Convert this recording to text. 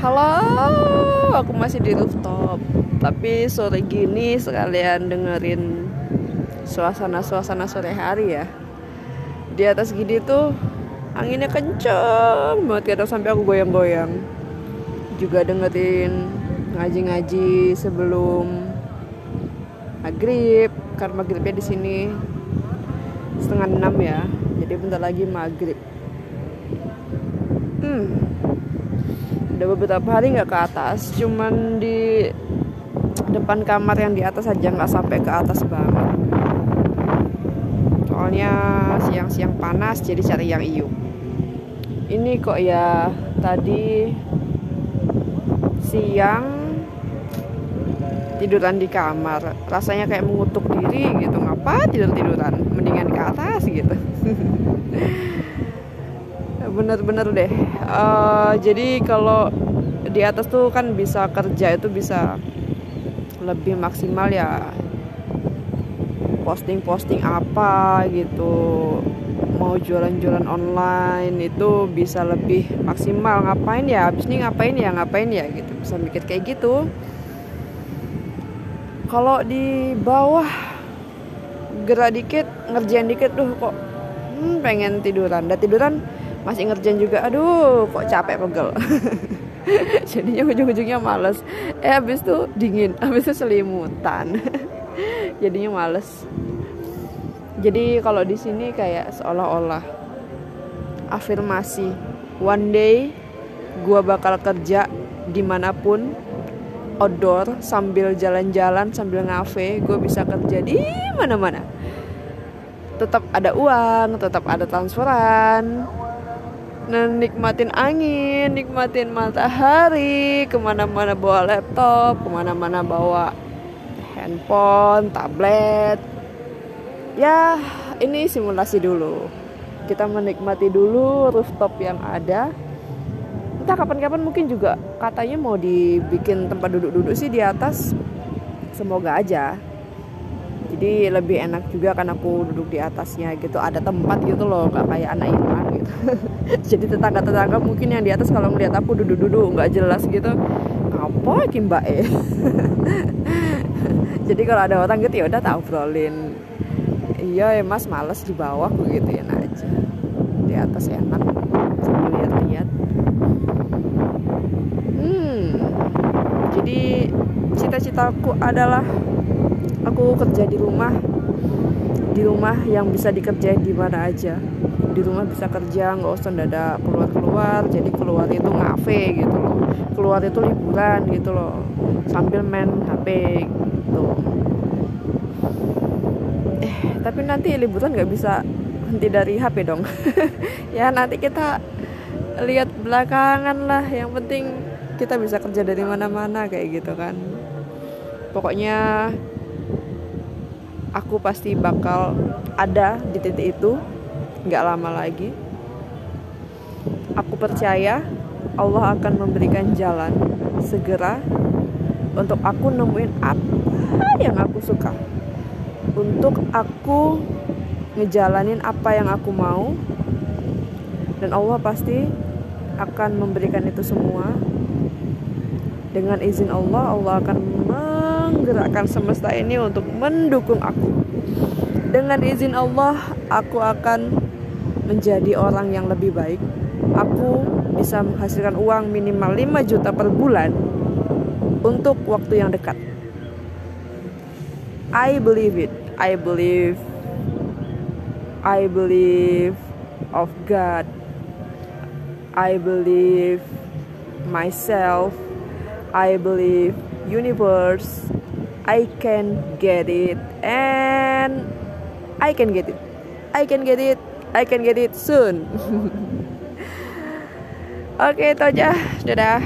Halo, aku masih di rooftop. Tapi sore gini sekalian dengerin suasana-suasana sore hari ya. Di atas gini tuh anginnya kenceng banget kadang sampai aku goyang-goyang. Juga dengerin ngaji-ngaji sebelum maghrib karena maghribnya di sini setengah enam ya jadi bentar lagi maghrib hmm udah beberapa hari nggak ke atas cuman di depan kamar yang di atas aja nggak sampai ke atas banget. Soalnya siang-siang panas jadi cari yang iup. Ini kok ya tadi siang tiduran di kamar. Rasanya kayak mengutuk diri gitu. Ngapa tidur tiduran mendingan ke atas gitu bener-bener deh. Uh, jadi kalau di atas tuh kan bisa kerja itu bisa lebih maksimal ya posting-posting apa gitu. Mau jualan-jualan online itu bisa lebih maksimal. Ngapain ya? Abis ini ngapain ya? Ngapain ya? Gitu. Bisa mikir kayak gitu. Kalau di bawah gerak dikit ngerjain dikit tuh kok hmm, pengen tiduran. Dan tiduran masih ngerjain juga aduh kok capek pegel. Jadinya ujung-ujungnya males. Eh habis tuh dingin habis itu selimutan. Jadinya males. Jadi kalau di sini kayak seolah-olah afirmasi one day gua bakal kerja di mana pun outdoor sambil jalan-jalan sambil ngafe gue bisa kerja di mana-mana. Tetap ada uang tetap ada transferan dan nikmatin angin nikmatin matahari ke mana-mana bawa laptop ke mana-mana bawa handphone tablet. Ya ini simulasi dulu. Kita menikmati dulu rooftop yang ada. Entah kapan-kapan mungkin juga katanya mau dibikin tempat duduk-duduk sih di atas. Semoga aja jadi lebih enak juga kan aku duduk di atasnya gitu. Ada tempat gitu loh gak kayak anak hilang gitu. Jadi tetangga-tetangga mungkin yang di atas kalau ngeliat aku duduk-duduk nggak jelas gitu. Apa mbak eh jadi kalau ada orang gitu ya udah tak obrolin. Iya ya mas males di bawah begitu ya aja. Di atas enak sambil lihat-lihat. Jadi cita-citaku adalah aku kerja di rumah di rumah yang bisa dikerjain di mana aja. Di rumah bisa kerja nggak usah dada keluar keluar jadi keluar itu ngafe gitu loh. Keluar itu liburan gitu loh sambil main HP gitu. Eh tapi nanti liburan nggak bisa henti dari HP dong. Ya nanti kita lihat belakangan lah. Yang penting kita bisa kerja dari mana-mana kayak gitu kan. Pokoknya aku pasti bakal ada di titik itu nggak lama lagi. Aku percaya Allah akan memberikan jalan segera untuk aku nemuin apa yang aku suka. Untuk aku ngejalanin apa yang aku mau dan Allah pasti akan memberikan itu semua. Dengan izin Allah Allah akan menggerakkan semesta ini untuk mendukung aku. Dengan izin Allah aku akan menjadi orang yang lebih baik. Aku bisa menghasilkan uang minimal 5 juta per bulan untuk waktu yang dekat. I believe it. I believe I believe of God. I believe myself. I believe universe I can get it and I can get it. I can get it. I can get it soon. Oke itu aja. Dadah